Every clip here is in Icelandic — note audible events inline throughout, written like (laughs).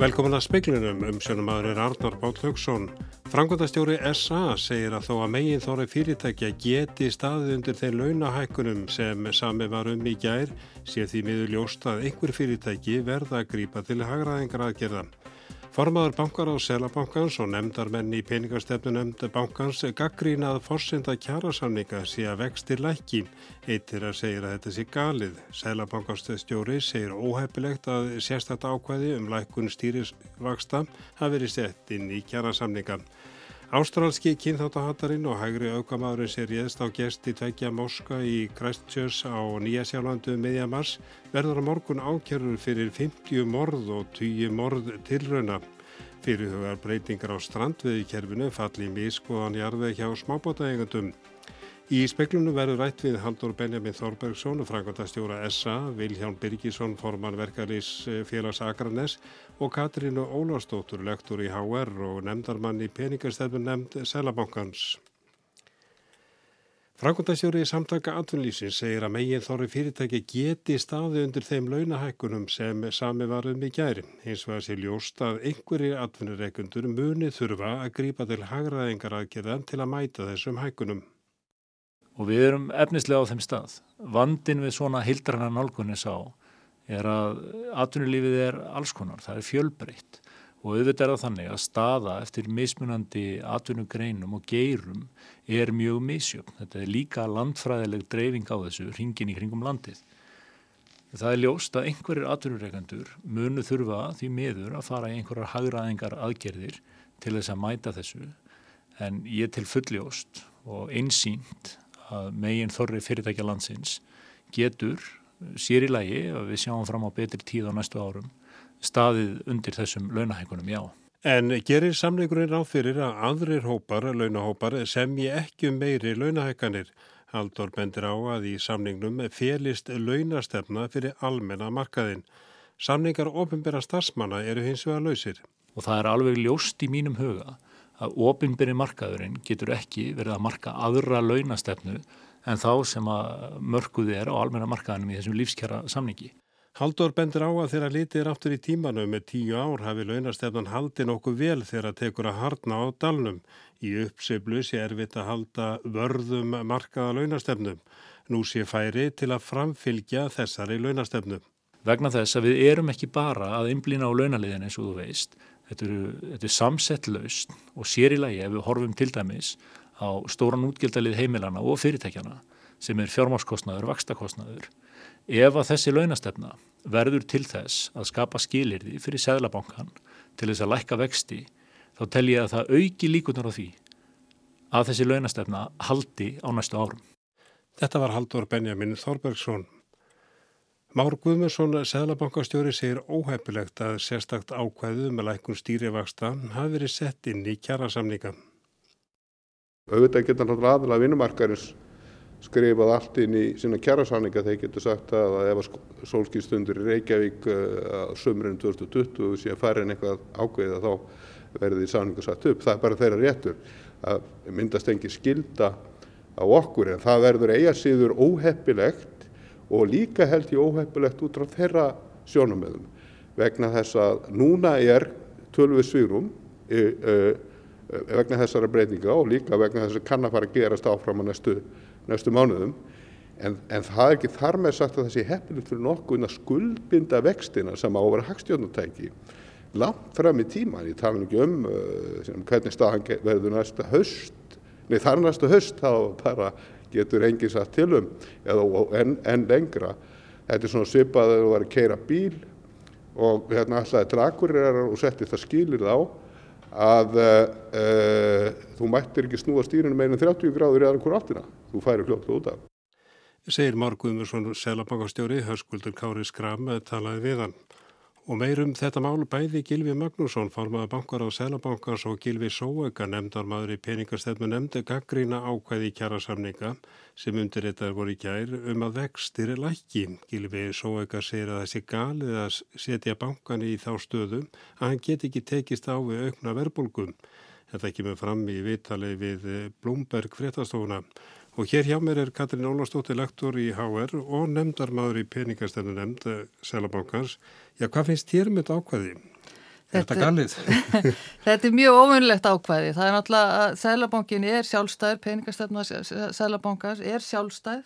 Velkomin að speiklunum um sjónumadurinn Arnar Báll Haugsson. Frangvandastjóri SA segir að þó að megin þóri fyrirtækja geti staðið undir þeir launahækkunum sem sami var um í gær sé því miður ljóst að einhver fyrirtæki verða að grípa til hagraðingar aðgerðan. Formaður bankar á Selabankans og nefndarmenn í peningastefnu nefndu bankans gaggrínað fórsenda kjærasamninga sé að vextir lækki. Eittir að segja að þetta sé galið. Selabankastjóri segir óhefilegt að sérstakta ákvæði um lækkun stýrisvaksta hafi verið sett inn í kjærasamninga. Ástrálski kynþáttahattarinn og hægri aukamadurinn sér réðst á gesti tveikja Moska í Christchurch á Nýjasjálandu um miðjamars verður á morgun ákjörður fyrir 50 morð og 10 morð tilrauna. Fyrirhugar breytingar á strandveðikerfinu falli í miskoðan jarðveg hjá smábótaegandum. Í speklunum verður rætt við Haldur Benjamin Þorbergsson og frangotastjóra SA, Vilján Birgisson, forman verkarís félags Akranes og Katrínu Ólarsdóttur, lektor í HR og nefndarmann í peningastefn nefnd Sælabankans. Frangotastjóri í samtaka atvinnlýsins segir að megin þorri fyrirtæki geti staði undir þeim launahækkunum sem sami varum í gæri. Hins vegar sé ljóst að einhverjir atvinnureikundur muni þurfa að grípa til hagraðingar aðgerðan til að mæta þessum hækkunum og við erum efnislega á þeim stað. Vandin við svona hildrarna nálgunni sá er að atvinnulífið er alls konar, það er fjölbreytt og auðvitað er það þannig að staða eftir mismunandi atvinnugreinum og geirum er mjög misjöfn. Þetta er líka landfræðileg dreifing á þessu, ringin í kringum landið. Það er ljóst að einhverjir atvinnureikandur munu þurfa því miður að fara í einhverjar hagraðingar aðgerðir til þess að mæta þessu en ég til fulljóst og einsýnt að megin þorri fyrirtækja landsins getur sér í lagi að við sjáum fram á betri tíð á næstu árum staðið undir þessum launahækunum, já. En gerir samleikurinn ráð fyrir að aðrir hópar, launahópar, sem ég ekki um meiri launahækanir? Haldur bendir á að í samningnum félist launastefna fyrir almenna markaðin. Samningar ofinbæra starfsmanna eru hins vegar lausir. Og það er alveg ljóst í mínum huga að ofinbyrri markaðurinn getur ekki verið að marka aðra launastefnu en þá sem að mörguði er á almenna markaðinum í þessum lífskjara samningi. Haldur bendur á að þeirra litið er áttur í tímanu með tíu ár hafi launastefnan haldi nokkuð vel þegar tekur að hardna á dalnum. Í uppseflu sé erfitt að halda vörðum markaða launastefnum. Nú sé færi til að framfylgja þessari launastefnu. Vegna þess að við erum ekki bara að einblýna á launaliðin eins og þú veist Þetta eru, þetta er samsett laust og sér í lagi ef við horfum til dæmis á stóran útgildalið heimilana og fyrirtækjana sem er fjármáskostnaður, vakstakostnaður. Ef að þessi launastefna verður til þess að skapa skilirði fyrir Sæðlabankan til þess að lækka vexti, þá tel ég að það auki líkunar á því að þessi launastefna haldi á næstu árum. Þetta var Haldur Benjamin Þorbergsson. Már Guðmundsson, Sæðlabankastjóri, segir óhefilegt að sérstakt ákvæðu með lækun stýrivaksta hafi verið sett inn í kjærasamninga. Auðvitað geta náttúrulega aðalega vinnumarkarins skrifað allt inn í sína kjærasamninga þegar getur sagt að ef sólskýrstundur í Reykjavík að sömurinn 2020 sé að fara inn eitthvað ákveða þá verði því samninga satt upp. Það er bara þeirra réttur að myndast engin skilda á okkur en það verður eiga síður óhefilegt og líka held ég óheppilegt út á þeirra sjónumöðum vegna þess að núna er tölvið svírum e, e, vegna þessara breytinga og líka vegna þess að kann að fara að gerast áfram á næstu, næstu mánuðum. En, en það er ekki þar með sagt að þessi heppilegt fyrir nokkuð að skuldbinda vextina sem á að vera hagstjónutæki langt fram í tíman, ég tala ekki um uh, hvernig staðan verður næsta höst, nei þar næsta höst þá bara getur enginn satt til um eða enn en lengra. Þetta er svona svipað að þú var að keira bíl og hérna alltaf drakurir og setti það skilir þá að uh, þú mættir ekki snúa stýrinu meðin 30 gráður eða hver áttina. Þú færi fljótt út af. Segir Marguðmursson, selabankastjóri, hörskuldur Kári Skram, talaði við hann. Og meirum þetta mál bæði Gilvi Magnússon, formaða bankar á Sælabankars og Gilvi Sóega, nefndarmadur í peningastefnu nefndi gaggrína ákvæði í kjærasamninga sem undirreitar voru í kjær um að vextir er lækki. Gilvi Sóega segir að þessi galið að setja bankan í þá stöðum að hann get ekki tekist á við aukna verbulgum. Þetta kemur fram í vitali við Blomberg fréttastofuna. Og hér hjá mér er Katrín Ólastóttir lektor í HR og nefndarmadur í peningastefnu nefnd Sælabankars. Já, hvað finnst þér með um þetta ákvæði? Er þetta galið? (laughs) þetta er mjög óvinnlegt ákvæði. Það er náttúrulega að Sælabankin er sjálfstæður, peningastefna Sælabankars er sjálfstæð.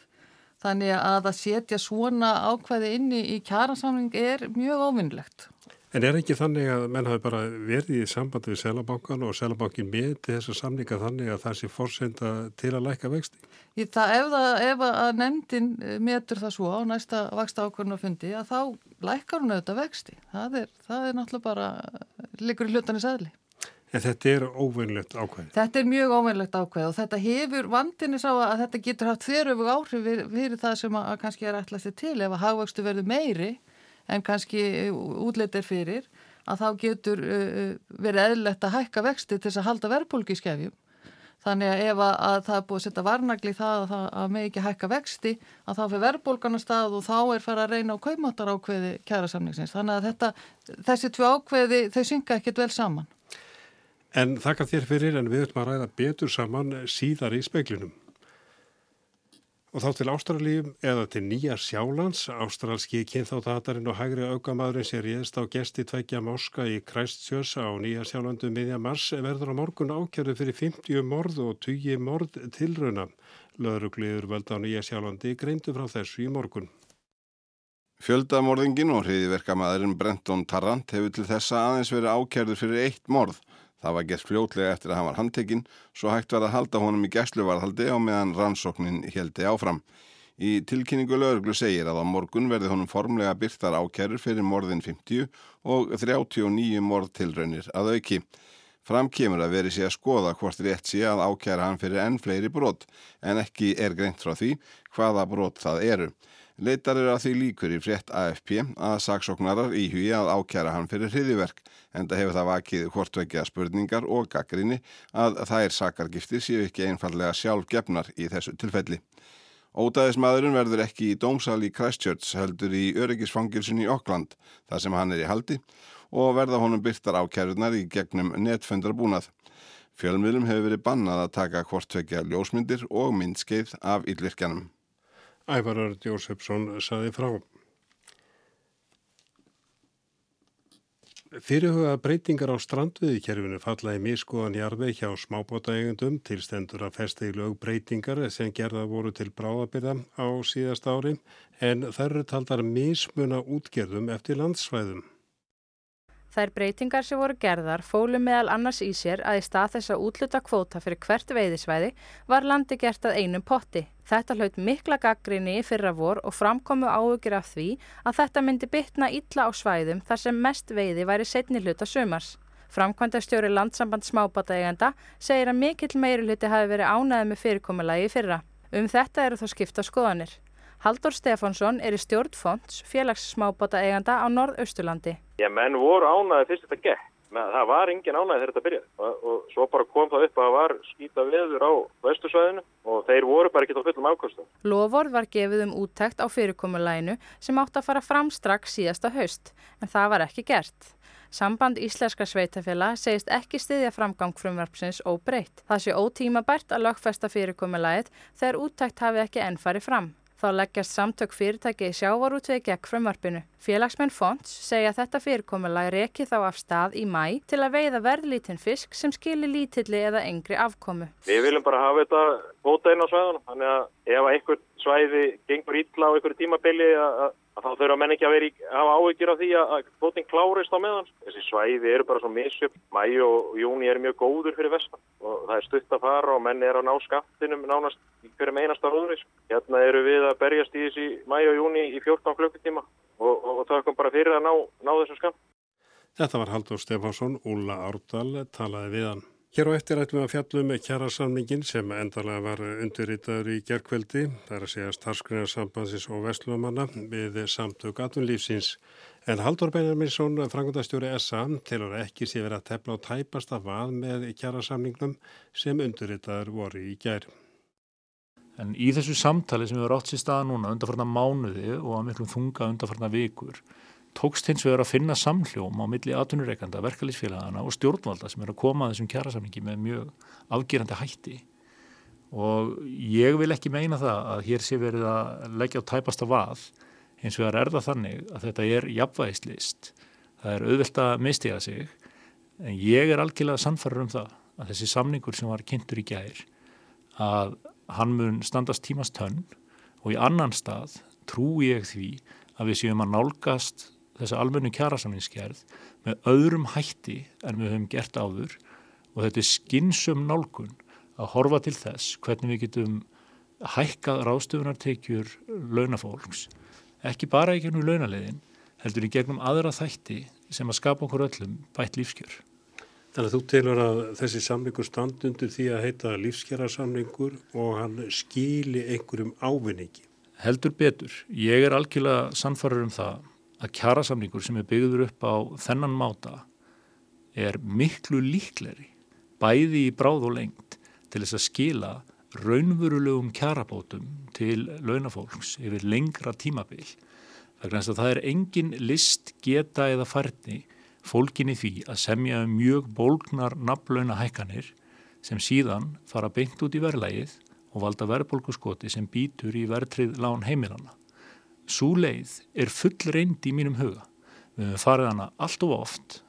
Þannig að að setja svona ákvæði inni í kjæransamling er mjög óvinnlegt. En er ekki þannig að menn hafi bara verið í sambandi við Sælabankan og Sælabankin með til þessa samlinga þannig að það sé fórsenda til að læka vexti? Það, ef, það, ef að nefndin metur það svo á næsta vaksta ákvörðun og fundi að þá lækar hún auðvitað vexti. Það er, það er náttúrulega bara líkur í hlutan í sæðli. En þetta er óvinnlegt ákvæði? Þetta er mjög óvinnlegt ákvæði og þetta hefur vandinni sá að þetta getur haft þéröfu áhrif fyrir það sem að kannski er ætlast til ef að hagvöxtu verður meiri en kannski útleitir fyrir að þá getur uh, verið eðlilegt að hækka vexti til þess að halda verðbólki í skefjum. Þannig að ef að, að það er búið að setja varnagli í það að, að með ekki hækka vexti að þá fyrir verðbólgan að stað og þá er farið að reyna á kaumáttar ákveði kæra samningsins. Þannig að þetta, þessi tvö ákveði þau synga ekkert vel saman. En þakka þér fyrir en við ætlum að ræða betur saman síðar í speiklinum. Og þá til Ástralíum eða til Nýja Sjálands, ástralski kynþáttatarinn og hægri aukamadurinn sem réðst á gesti tveikja máska í Kræstsjös á Nýja Sjálandu um miðja mars verður á morgun ákjörðu fyrir 50 morð og 20 morð tilrauna. Laðrugliður völd á Nýja Sjálandi greindu frá þessu í morgun. Fjöldamorðingin og hriðiverkamadurinn Brenton Tarrant hefur til þessa aðeins verið ákjörðu fyrir eitt morð. Það var gert fljótlega eftir að hann var handtekinn svo hægt var að halda honum í gæsluvarðhaldi á meðan rannsóknin heldi áfram. Í tilkynningu lögurglu segir að á morgun verði honum formlega byrtar ákjærur fyrir morðin 50 og 39 morðtilraunir að auki. Fram kemur að veri sé að skoða hvort rétt sé að ákjæra hann fyrir enn fleiri brot en ekki er greint frá því hvaða brot það eru. Leitar eru að því líkur í frétt AFP að saksóknarar íhugi að ákjæra hann fyrir hriðiverk en það hefur það vakið hvortvekja spurningar og gaggrinni að þær sakargiftir séu ekki einfallega sjálf gefnar í þessu tilfelli. Ótaðismadurinn verður ekki í dómsal í Christchurch heldur í öryggisfangilsun í Okkland þar sem hann er í haldi og verða honum byrtar ákjærunar í gegnum netfundarbúnað. Fjölmiðlum hefur verið bannað að taka hvortvekja ljósmyndir og myndskeið af yllvirkjanum. Ævarur Jósefsson saði frá. Fyrirhuga breytingar á strandviðkerfinu falla í miskoðan jarfi hjá smábótaegundum til stendur að lög breytingar sem gerða voru til bráðabyrða á síðast ári en þær eru taldar mismuna útgerðum eftir landsvæðum. Þær breytingar sem voru gerðar fólu meðal annars í sér að í stað þess að útluta kvóta fyrir hvert veiðisvæði var landi gert að einum potti. Þetta hlaut mikla gaggrinni í fyrra vor og framkomu áhugir af því að þetta myndi bytna illa á svæðum þar sem mest veiði væri setni hluta sömars. Framkvæmdastjóri landsamband smábataegenda segir að mikill meiri hluti hafi verið ánæðið með fyrirkomulagi í fyrra. Um þetta eru þó skipta skoðanir. Haldur Stefánsson er í stjórnfonds félagssmábota eiganda á Norðausturlandi. Já, menn voru ánæði fyrst þetta gekk. Það var engin ánæði þegar þetta byrjaði og, og svo bara kom það upp að það var skýta veður á vestursvæðinu og þeir voru bara ekki á fullum afkostum. Lofórð var gefið um úttækt á fyrirkomulæginu sem átt að fara fram strax síðasta haust en það var ekki gert. Samband Íslenska sveitafélag segist ekki stiðja framgang frumvarpsins óbreytt. Það sé ótímabært að lögfesta fyrirkomulægið þegar úttækt hafi ekki enn farið fram. Þá leggjast samtök fyrirtæki í sjávarútvegi gegn frumvarpinu. Félagsmenn Fonts segja að þetta fyrirkomulag reki þá af stað í mæ til að veiða verðlítinn fisk sem skilir lítilli eða engri afkomu. Við viljum bara hafa þetta bóta inn á svæðunum. Þannig að ef einhver svæði gengur ítla á einhverju tímabili að að þá þurfa menn ekki að vera í, hafa áhyggjur af því að bóting klárist á meðan. Þessi svæði eru bara svo misjöfn. Mæ og júni er mjög góður fyrir vestan og það er stutt að fara og menn er að ná skattinum nánast hverjum einasta róðuris. Hérna eru við að berjast í þessi mæ og júni í 14 klukkutíma og, og, og það kom bara fyrir að ná, ná þessum skatt. Þetta var Haldur Stefánsson, Úla Árdal talaði við hann. Hér á eftir ætlum við að fjallum með kjærasamningin sem endalega var undirritaður í gerkveldi, þar að segja starfskriðarsambansins og vestlumanna við samtök atunlífsins. En Haldur Benjaminsson, frangundastjóri SA, tilur ekki sé verið að tefla á tæpasta vað með kjærasamningnum sem undirritaður voru í gær. En í þessu samtali sem við erum átt sér staða núna undarfarna mánuði og að miklum þunga undarfarna vikur tókst hins vegar að finna samhljóm á milli atvinnureikanda, verkefliðsfélagana og stjórnvalda sem er að koma að þessum kjærasamningi með mjög afgerandi hætti. Og ég vil ekki meina það að hér sé verið að leggja á tæpasta vað. Hins vegar er það þannig að þetta er jafnvægislist. Það er auðvilt að mistiða sig en ég er algjörlega sannfæður um það að þessi samningur sem var kynntur í gæðir að hann mun standast tímast tönn og í annan stað trú ég því að við séum að nálgast þessa almennu kjærasamningskerð með öðrum hætti en við höfum gert áður og þetta er skinsum nálgun að horfa til þess hvernig við getum hækkað ráðstöfunartekjur launafólks, ekki bara í gegnum launalegin, heldur í gegnum aðra þætti sem að skapa okkur öllum bætt lífskjör. Þannig að þú telur að þessi samlingur standundur því að heita lífskjærasamlingur og hann skýli einhverjum ávinningi. Heldur betur. Ég er algjörlega sannfarður um það að kjærasamlingur sem er byggður upp á þennan máta er miklu líkleri, bæði í bráð og lengt til þess að skila raunverulegum kjarabótum til launafólks yfir lengra tímabil. Það er engin list, geta eða farni fólkinni því að semja um mjög bólgnar nafnlauna hækkanir sem síðan fara beint út í verðlægið og valda verðbólkuskoti sem býtur í verðtrið lán heimilanna. Sú leið er full reynd í mínum huga. Við hefum farið hana allt of oft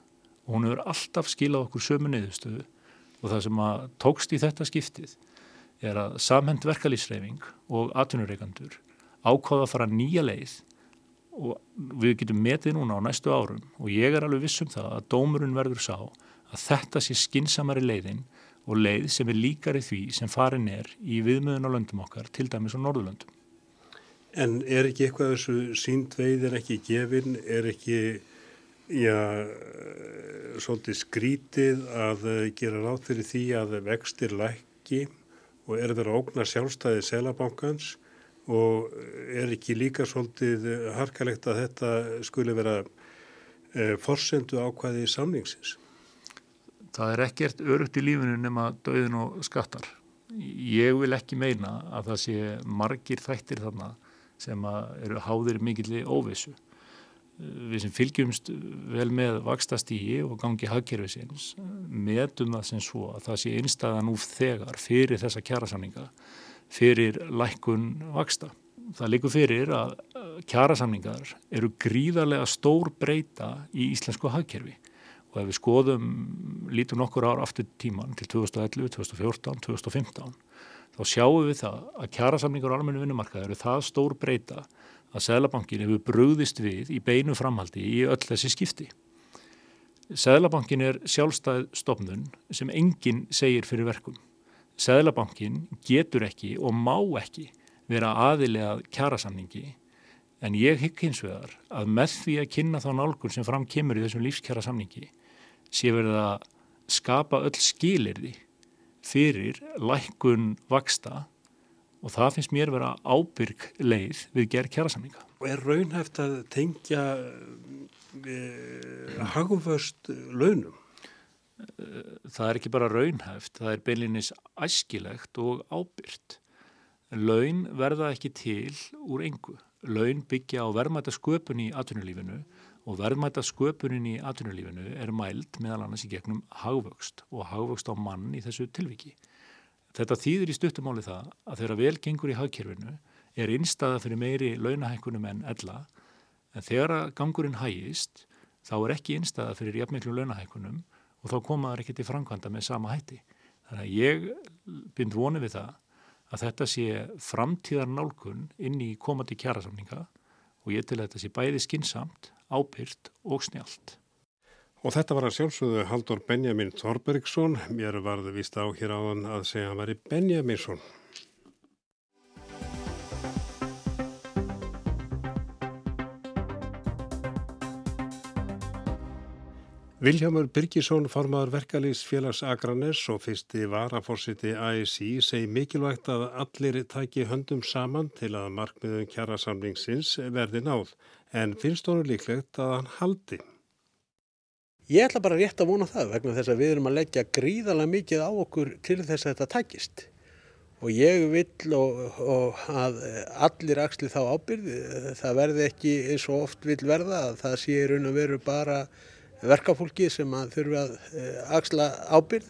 og hún hefur alltaf skilað okkur sömu neyðustöðu og það sem að tókst í þetta skiptið er að samhend verkalýsreifing og atvinnureikandur ákváða að fara nýja leið og við getum metið núna á næstu árum og ég er alveg vissum það að dómurinn verður sá að þetta sé skinsamari leiðin og leið sem er líkari því sem farin er í viðmöðun á löndum okkar, til dæmis á Norðurlöndum. En er ekki eitthvað þessu sínd veið er ekki gefin, er ekki já, svolítið skrítið að gera ráð fyrir því að vextir lækki og er verið að ógna sjálfstæði selabankans og er ekki líka svolítið harkalegt að þetta skuli vera e, forsendu ákvæði samningsins? Það er ekkert örugt í lífinu nema döðin og skattar. Ég vil ekki meina að það sé margir þættir þarna sem eru háðir mikilli óvissu við sem fylgjumst vel með vakstastígi og gangi hagkerfisins metum það sem svo að það sé einstæðan úr þegar fyrir þessa kjærasamninga fyrir lækkun vaksta. Það likur fyrir að kjærasamningar eru gríðarlega stór breyta í íslensku hagkerfi og ef við skoðum lítum nokkur ár aftur tíman til 2011, 2014, 2015 þá sjáum við það að kjærasamningar á almennu vinnumarkaði eru það stór breyta að Sælabankin hefur brúðist við í beinu framhaldi í öll þessi skipti. Sælabankin er sjálfstæð stofnun sem enginn segir fyrir verkum. Sælabankin getur ekki og má ekki vera aðilegað kjærasamningi en ég hygg hins vegar að með því að kynna þá nálgun sem fram kemur í þessum lífskjærasamningi sé verið að skapa öll skilirði fyrir lækkun vaksta og það finnst mér vera ábyrg leið við gerð kjærasamninga. Og er raunhæft að tengja eh, hagumföst launum? Það er ekki bara raunhæft, það er beinlinis æskilegt og ábyrgt. Laun verða ekki til úr engu. Laun byggja á verðmæta sköpun í atvinnulífinu og verðmæta sköpunin í atvinnulífinu er mælt meðal annars í gegnum hagvöxt og hagvöxt á mann í þessu tilviki. Þetta þýðir í stuttumáli það að þegar vel gengur í hagkerfinu er innstæða fyrir meiri launahækkunum en ella en þegar gangurinn hægist þá er ekki innstæða fyrir jafnmiklu launahækkunum og þá komaður ekki til framkvæmda með sama hætti. Þannig að ég bind vonið við það að þetta sé framtíðar nálgun inn í komandi kjærasamninga og ég til að þetta sé bæði skinsamt, ábyrgt og snjált. Og þetta var að sjálfsögðu Haldur Benjamin Þorbergsson. Mér varði vist á hér áðan að segja hann væri Benjaminsson. Viljámur Byrkisson, formadur verkalýsfélags Akranes og fyrsti varafórsiti ASI segi mikilvægt að allir taki höndum saman til að markmiðum kjara samlingsins verði náð. En finnst honum líklegt að hann haldi. Ég ætla bara rétt að vona það vegna þess að við erum að leggja gríðarlega mikið á okkur til þess að þetta takist. Og ég vil og, og að allir axli þá ábyrði, það verði ekki eins og oft vil verða að það sé raun og veru bara verkafólki sem að þurfa að eh, axla ábyrð.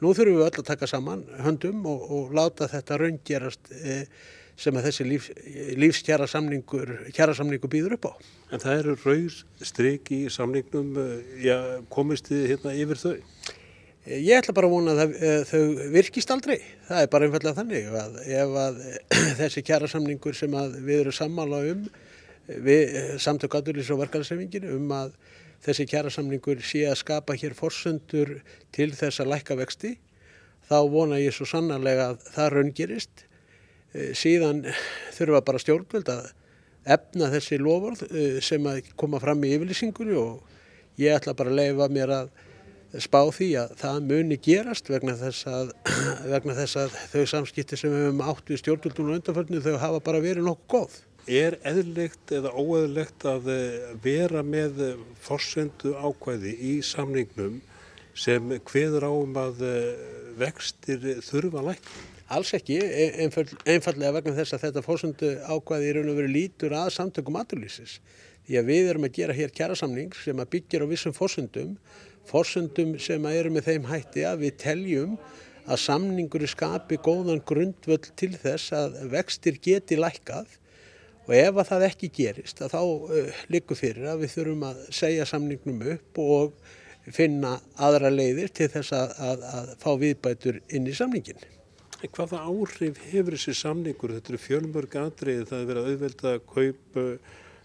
Nú þurfum við öll að taka saman höndum og, og láta þetta raunggerast e, sem að þessi líf, lífskjara samningur, samningur býður upp á. En það eru rauð stryk í samningnum, eh, já, komist þið hérna yfir þau? Ég ætla bara að vona að þau virkist aldrei. Það er bara einfallega þannig að ef að (clears throat) þessi kjara samningur sem við erum sammála um, við samtök aðurlýs og verkefæðsefingin um að þessi kjara samningur sé að skapa hér forsöndur til þess að lækka vexti, þá vona ég svo sannarlega að það raungirist Eh, síðan þurfa bara stjórnvöld að efna þessi lofórð eh, sem að koma fram í yfirlýsingunni og ég ætla bara að leifa mér að spá því að það muni gerast vegna þess að, (clears throat) vegna þess að þau samskipti sem við hefum átt við stjórnvöldunum undanförnum þau hafa bara verið nokkuð góð. Er eðlilegt eða óeðlilegt að eh, vera með forsendu ákvæði í samningnum sem hveður á um að vextir þurfa lækna? Alls ekki, e, einfallega vegna þess að þetta fórsöndu ákvaði í raun og veru lítur að samtökum aturlýsis. Því að við erum að gera hér kjærasamning sem að byggja á vissum fórsöndum, fórsöndum sem að eru með þeim hætti að við teljum að samningur skapi góðan grundvöld til þess að vextir geti lækkað og ef að það ekki gerist að þá uh, likur fyrir að við þurfum að segja samningnum upp og finna aðra leiðir til þess að, að, að fá viðbætur inn í samningin. Hvaða áhrif hefur þessi samningur? Þetta eru fjölmörg aðrið, það er verið að auðvelda að kaupa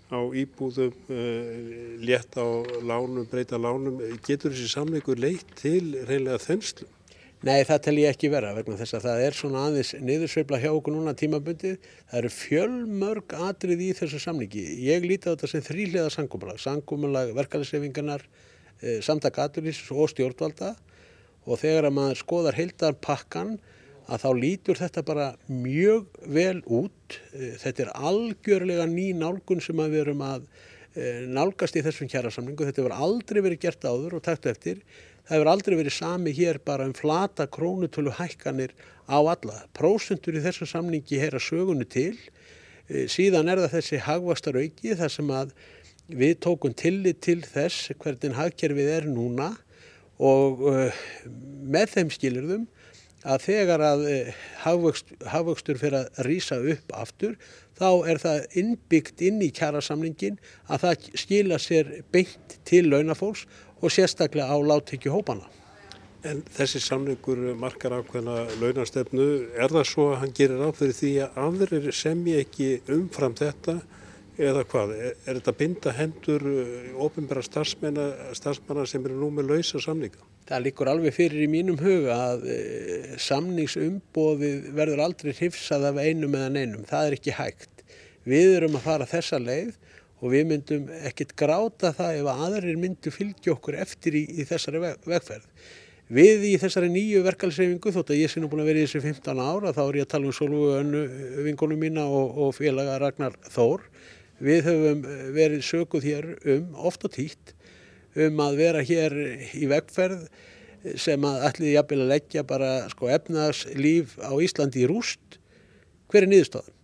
á íbúðum, uh, létta á lánum, breyta lánum. Getur þessi samningur leitt til reynilega þenslu? Nei, það tel ég ekki vera vegna þess að það er svona aðeins niðursveifla hjá okkur núna tímabundið. Það eru fjölmörg atrið í þessu samningi. Ég líti á þetta sem þrýliða sangumulag. Sangumalag verkefælissefingarnar, eh, samtak aturlýs og stjórnvalda og þegar að maður skoðar heildar pakkan að þá lítur þetta bara mjög vel út. Eh, þetta er algjörlega ný nálgun sem við erum að eh, nálgast í þessum kjærasamlingu. Þetta hefur aldrei verið gert áður og takt eftir. Það hefur aldrei verið sami hér bara um flata krónutölu hækkanir á alla. Prósentur í þessum samlingi heyra sögunu til. Eh, síðan er það þessi hagvastar auki þar sem að við tókum tillit til þess hvernig hagkerfið er núna og með þeim skilurðum að þegar að eh, hafvöxtur fyrir að rýsa upp aftur þá er það innbyggt inn í kjærasamningin að það skila sér beint til launafólks og sérstaklega á láttekju hópana. En þessi samningur markar ákveðna launastefnu, er það svo að hann gerir áfyrir því að aðrir semji ekki umfram þetta eða hvað? Er, er þetta binda hendur eh, ofinbæra starfsmanna sem eru nú með lausa samninga? Það líkur alveg fyrir í mínum huga að e, samningsumbóðið verður aldrei hrifsað af einum eða neinum. Það er ekki hægt. Við erum að fara þessa leið og við myndum ekkert gráta það ef aðrir myndu fylgja okkur eftir í, í þessari veg, vegferð. Við í þessari nýju verkalsreifingu, þótt að ég nú búin að vera í þessi 15 ára, þá er ég að tala um Solvögu önnu vingunum mína og, og félaga Ragnar Þór. Við höfum verið sökuð hér um oft og títt um að vera hér í vegferð sem að allir jafnvel að leggja bara sko efnarslíf á Íslandi í rúst. Hver er niðurstaðan?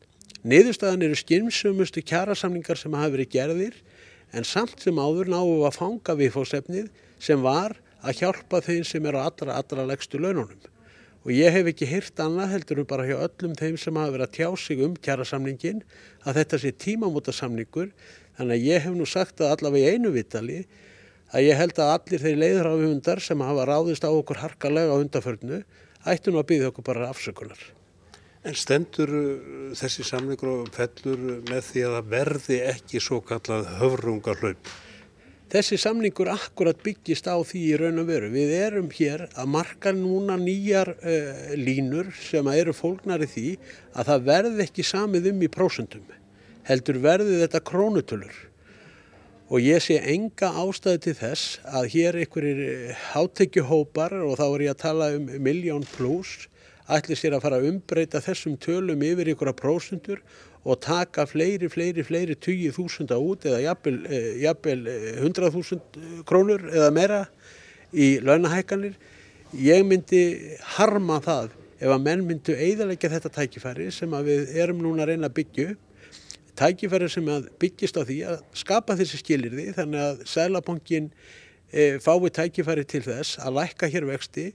Niðurstaðan eru skimsumustu kjærasamningar sem hafa verið gerðir en samt sem áður náðu að fanga viðfóðsefnið sem var að hjálpa þeim sem eru á allra, allra leggstu laununum. Og ég hef ekki hýrt annað heldur um bara hjá öllum þeim sem hafa verið að tjá sig um kjærasamningin að þetta sé tímamóta samningur þannig að ég hef nú sagt að allavega í einu vitali að ég held að allir þeir leiðrafundar sem hafa ráðist á okkur harkalega á undaförnu ættu nú að byggja okkur bara afsökunar. En stendur uh, þessi samlingur og fellur með því að það verði ekki svo kallað höfrungarhlaup? Þessi samlingur akkurat byggist á því í raun og veru. Við erum hér að marka núna nýjar uh, línur sem eru fólknari því að það verði ekki samið um í prósundum. Heldur verði þetta krónutölur og ég sé enga ástæði til þess að hér einhverjir hátekjuhópar og þá er ég að tala um miljón pluss ætli sér að fara að umbreyta þessum tölum yfir ykkur að prósundur og taka fleiri, fleiri, fleiri tugið þúsunda út eða jafnvel eh, hundrað þúsund krónur eða meira í launahækanir. Ég myndi harma það ef að menn myndu eiðalega þetta tækifæri sem við erum núna að reyna að byggja upp tækifæri sem byggist á því að skapa þessi skilirði þannig að Sælabankin e, fái tækifæri til þess að lækka hér vexti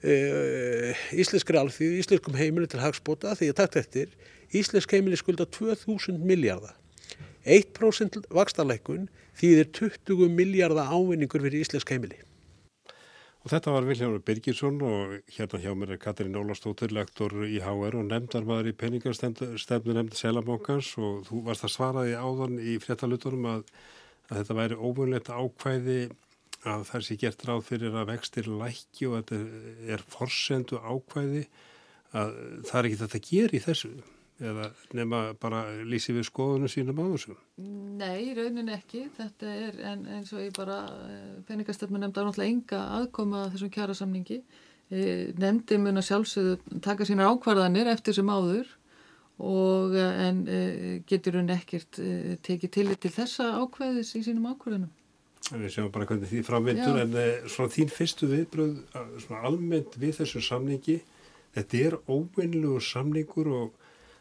íslenskri alþýð, íslenskum heimili til hagspota því að takt eftir íslensk heimili skulda 2000 miljardar. 1% vakstarleikun þýðir 20 miljardar ávinningur fyrir íslensk heimili. Og þetta var Viljáður Birgirsson og hérna hjá mér er Katrín Ólastóttir, lektor í HR og nefndarmadur í peningarstefnu nefnd Selabankans og þú varst að svaraði áðan í fréttalutunum að, að þetta væri óvunlegt ákvæði að það sé gert ráð fyrir að vextir lækki og þetta er forsendu ákvæði að það er ekki þetta að gera í þessu eða nema bara lýsi við skoðunum sínum á þessu? Nei, raunin ekki. Þetta er en, eins og ég bara eh, peningastöfnum nefnda náttúrulega enga aðkoma að þessum kjara samningi. E, nefndi mun að sjálfsögðu taka sínar ákvarðanir eftir sem áður og en e, getur hún ekkert tekið til til þessa ákvæðis í sínum ákvarðanum. Við séum bara hvernig því framvindur en svona þín fyrstu viðbröð svona almennt við þessu samningi þetta er óvinnlugur samningur og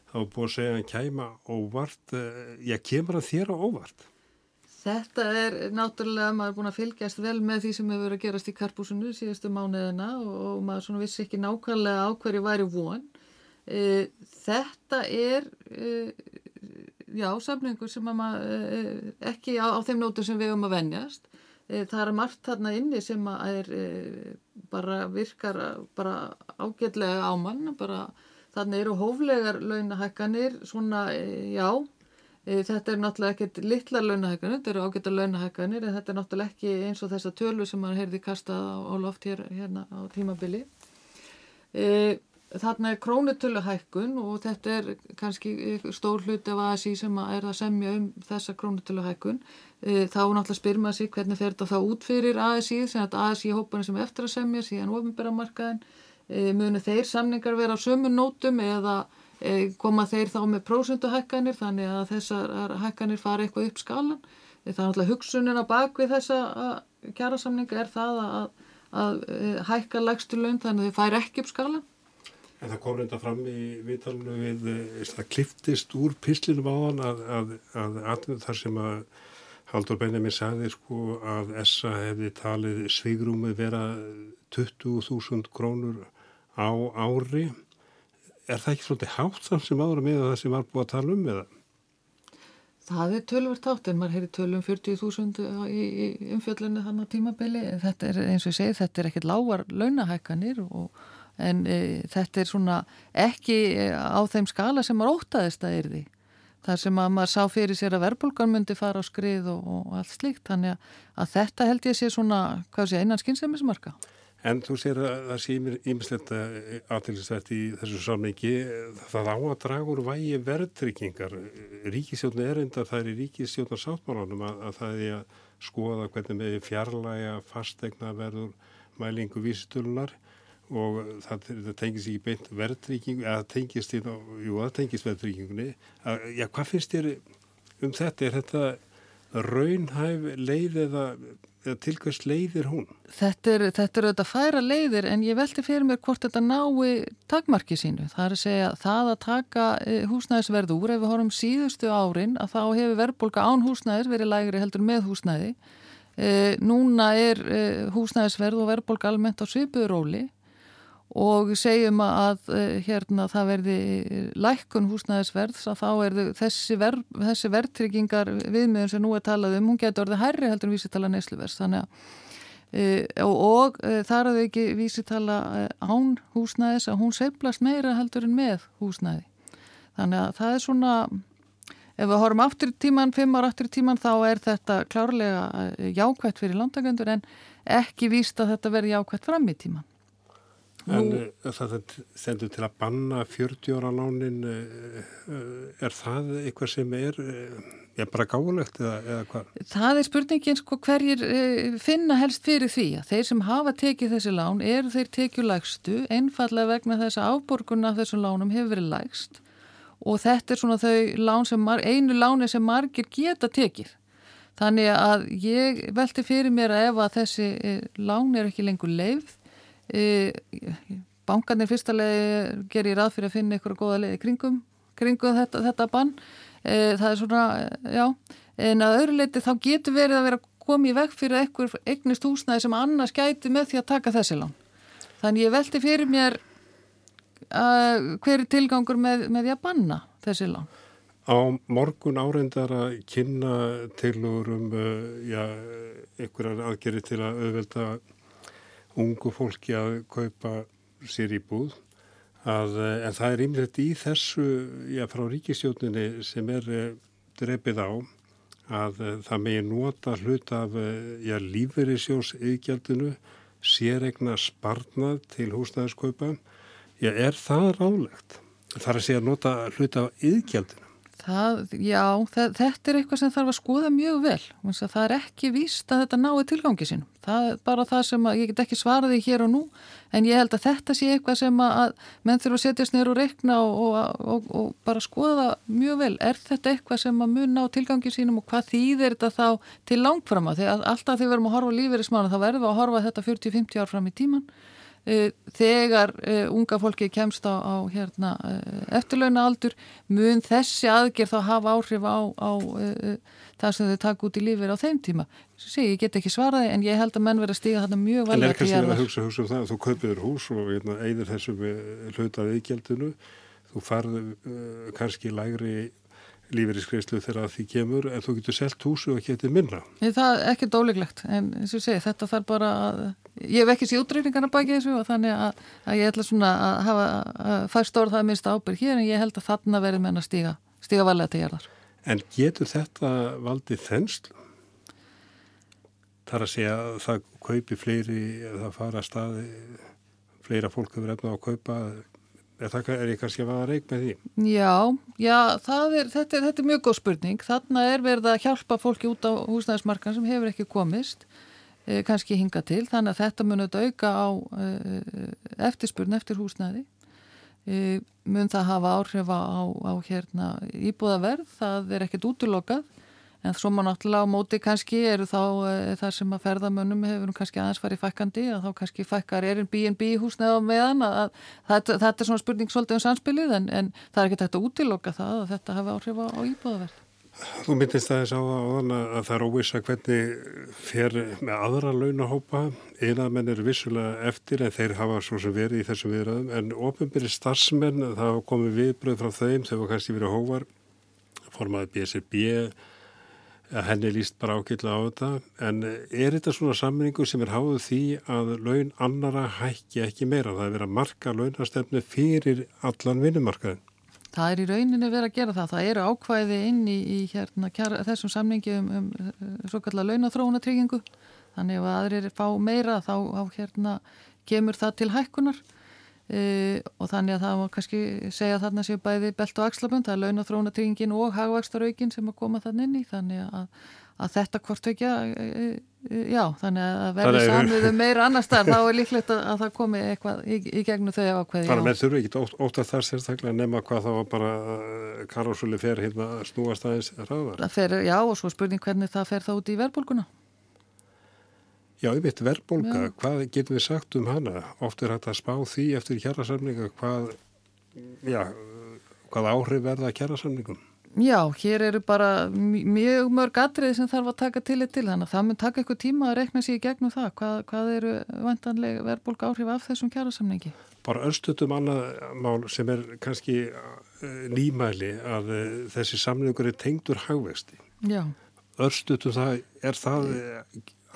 þá er búið að segja að kæma óvart, já eh, kemur að þér á óvart? Þetta er náttúrulega, maður er búin að fylgjast vel með því sem hefur verið að gerast í karpúsinu síðustu mánuðina og maður svona vissi ekki nákvæmlega á hverju væri von. Þetta er, já, samningur sem maður, e, ekki á, á þeim nótum sem við höfum að venjast. Það er margt þarna inni sem er bara virkar bara ágætlega á mann, bara Þannig eru hóflegar launahækkanir svona, já, þetta er náttúrulega ekkert litlar launahækkanir, þetta eru ágættar launahækkanir en þetta er náttúrulega ekki eins og þessa tölu sem maður heyrði kastað á, loft hér, hérna á tímabili. E, þarna er krónutöluhækkun og þetta er kannski stór hluti af ASI sem er að semja um þessa krónutöluhækkun. E, þá náttúrulega spyr maður sig hvernig fer þetta þá út fyrir ASI, sem að ASI hóparnir sem eftir að semja síðan ofinbæra markaðin E, munu þeir samningar vera á sömu nótum eða e, koma þeir þá með prósunduhækkanir þannig að þessar hækkanir fara eitthvað upp skalan. Það er náttúrulega hugsunin á bakvið þessa kjærasamninga er það að, að hækka lægstu laun þannig að þeir færi ekki upp skalan. En það kom reynda fram í viðtalinu við, það kliftist úr pislinum á hann að, að, að, að þar sem að Haldur Benjamin sagði sko að ESA hefði talið svigrúmi vera 20.000 krónur á ári. Er það ekki svolítið hátt samt sem ára með það sem var búið að tala um eða? Það er tölvert hátt en maður heyri tölum 40.000 í, í umfjöllinu þannig á tímabili. Þetta er eins og ég segi, þetta er ekkert lágar launahækkanir og, en e, þetta er svona ekki á þeim skala sem maður ótaðist að er því. Þar sem að maður sá fyrir sér að verbulgan myndi fara á skrið og, og allt slíkt. Þannig að, að þetta held ég sé svona, hvað sé, einan skynsefnismarka. En þú sér að það sé ímislegt aðtilsvært í þessu samlingi. Það á að draga úr vægi verðtryggingar. Ríkisjónu er enda það er í ríkisjónar sáttmálunum að, að það er að skoða hvernig með fjarlæga fastegna verður mælingu vísitölunar og það, það tengis ekki beint verðtryggingu, eða tengist í, jú það tengist verðtryggingunni. Já, hvað finnst þér um þetta? Er þetta raunhæf leið eða eða til hvers leiðir hún? Þetta er, þetta er færa leiðir en ég velti fyrir mér hvort þetta nái takmarki sínu. Það er að segja það að taka eh, húsnæðisverð úr ef við horfum síðustu árin að þá hefur verðbólka án húsnæðis verið lægri heldur með húsnæði. E, núna er e, húsnæðisverð og verðbólka almennt á svipuðuróli og segjum að hérna það verði lækkun húsnæðisverðs að þá er þessi, ver, þessi verðtryggingar viðmiðun sem nú er talað um, hún getur orðið hærri heldur en vísitala neysluverðs. Þannig að e, og, og e, þar að þau ekki vísitala án húsnæðis að hún seiflast meira heldur en með húsnæði. Þannig að það er svona ef við horfum aftur í tíman, fimm ára aftur í tíman þá er þetta klárlega jákvægt fyrir landtakendur en ekki víst að þetta verði jákvægt fram í tíman En Nú, eh, það sendur til að banna 40 ára lánin, eh, eh, er það eitthvað sem er, er bara gáðulegt eða, eða hvað? Það er spurningin sko hverjir finna helst fyrir því að þeir sem hafa tekið þessi lán eru þeir tekið lægstu, einfallega vegna þess að áborgunna af þessum lánum hefur verið lægst og þetta er svona þau lán sem, einu láni sem margir geta tekið. Þannig að ég velti fyrir mér að ef að þessi lán er ekki lengur leið e, bankanir fyrstalegi gerir ráð fyrir að finna ykkur góða leiði kringum, kringum þetta, þetta bann. E, það er svona, já. En að öðru leiti þá getur verið að vera komið vekk fyrir ekkur eignist húsnæði sem annars gæti með því að taka þessi lán. Þannig ég velti fyrir mér hver er tilgangur með, með því að banna þessi lán? Á morgun áreindar að kynna tilugur um já, einhverjar aðgerri til að auðvelda ungu fólki að kaupa sér í búð. Að, uh, en það er ymlegt í þessu já, frá ríkistjóninni sem er uh, drefið á að uh, það megi nota hlut af lífeyrisjós yðgjaldinu séregna sparnað til húsnæðiskaupa. Já, er það rálegt? Það er að segja nota hlut af yðgjaldinu. Það, já, það, þetta er eitthvað sem þarf að skoða mjög vel. Það er ekki víst að þetta nái tilgangi sínum. Það er bara það sem að, ég get ekki svaraði hér og nú, en ég held að þetta sé eitthvað sem að menn þurfa að setjast neyru og reikna og, og, og, og bara skoða mjög vel. Er þetta eitthvað sem að mun ná tilgangi sínum og hvað þýðir þetta þá til langframa? Þegar alltaf því við erum að horfa lífið í smána, þá verðum við að horfa þetta 40-50 ár fram í tíman þegar uh, unga fólki kemst á, á hérna, uh, eftirlauna aldur mun þessi aðgerð þá hafa áhrif á, á uh, það sem þau taka út í lífið á þeim tíma Sér, ég get ekki svaraði en ég held að menn verið að stíga þarna mjög vel En er kannski að hugsa, hugsa um það þú kaupir hús og hérna, eigður þessum hlutað viðgjaldinu þú farðu kannski lægri lífeyriskreislu þegar því kemur en þú getur selgt húsu og getið minna. Það er ekki dóleglegt en eins og segi þetta þarf bara að ég hef ekki sér útreiningarna baki þessu og þannig að, að ég ætla svona að hafa að fær stór það minnst ábyrg hér en ég held að þarna verður menn að stíga stíga valega til gerðar. En getur þetta valdið þenslu? Það er að segja að það kaupi fleiri, það fara að staði fleira fólk hefur efna á að kaupa Er, það, er ég kannski að vaða reik með því? Já, já er, þetta, er, þetta er mjög góð spurning. Þarna er verið að hjálpa fólki út á húsnæðismarkan sem hefur ekki komist, kannski hinga til. Þannig að þetta mun auðvitað auka á eh, eftirspurn eftir húsnæði. Eh, mun það hafa áhrif á, á hérna, íbúðaverð, það er ekkert útlokað. En svo má náttúrulega á móti kannski eru þá þar sem að ferðamönnum hefur kannski aðeins farið fækkandi að þá kannski fækkar erinn B&B húsneð á meðan að, að, að þetta er svona spurning svolítið um samspilið en, en það er ekki þetta útiloka það að þetta hafi áhrif á, á íbúðaverð. Þú myndist aðeins á það að það er óvisa hvernig fer með aðra launahópa. Eina menn eru vissulega eftir en þeir hafa svo sem verið í þessum viðræðum. En ofinbyrri starfsmenn það komið viðbröð frá þeim þegar kannski verið hóvar formaði að henni líst bara ákveðla á þetta. En er þetta svona sammenningu sem er háðuð því að laun annara hækki ekki meira, það er verið að marka launastefnu fyrir allan vinnumarkaðin Það er í rauninni verið að gera það. Það eru ákvæði inn í, í hérna, kjara, þessum samningi um, um, um svo kallar launathróunatryggingu þannig að aðrir fá meira þá á, hérna, kemur það til hækkunar. Uh, og þannig að það var kannski segja þarna séu bæði belt og axlabönd. Það er launathróunatryggingin og hagvakstaraukin sem að koma þann inn í. Þannig að, að þetta hvort ekki uh, uh, já, þannig að verði samviðu meira annar starf, þá er líklegt að, að það komi eitthvað í, í gegnum þau ákveði Þannig að með þurfu ekki ótt, ótt að það sérstaklega nema hvað þá bara Karlsvöli fer hérna snúast aðeins ráðar Já, og svo spurning hvernig það fer þá út í verbulguna Já, ég veit verðbólka, Já. hvað getum við sagt um hana? Oft er að spá því eftir kjærasamninga hvað, já, hvað áhrif verða kjærasamningum? Já, hér eru bara mjög mörg atriði sem þarf að taka til eitt til þannig að það mun taka eitthvað tíma að rekna sér í gegnum það. Hvað, hvað eru vantanlega verðbólka áhrif af þessum kjærasamningi? Bara örstutum annað mál sem er kannski eh, nýmæli að eh, þessi samningur er tengdur hagvexti. Já. Örstutum það, er það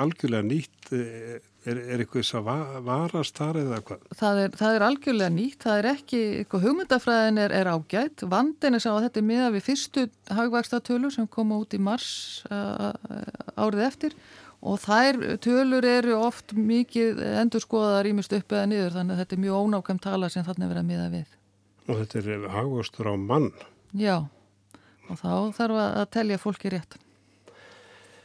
algjörlega nýtt eh, er, er eitthvað þess að varast þar eða hvað? Það er, það er algjörlega nýtt, það er ekki, eitthvað hugmyndafræðin er, er ágætt, vandin er sá að þetta er miða við fyrstu hagvægstatölur sem koma út í mars uh, árið eftir og þær tölur eru oft mikið endur skoðaðar ímest upp eða niður þannig að þetta er mjög ónákvæm tala sem þannig verið að miða við. Og þetta er hagvægstur á mann? Já, og þá þarf að telja fólki rétt.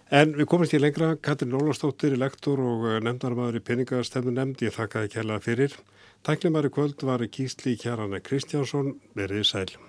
En við komumst í lengra, Katrin Ólastóttir, lektor og eh, nefndarmadur í peningastemnu nefnd, ég þakkaði kærlega fyrir. Tæklimari kvöld var Gísli Kjarana Kristjánsson, verið sæl.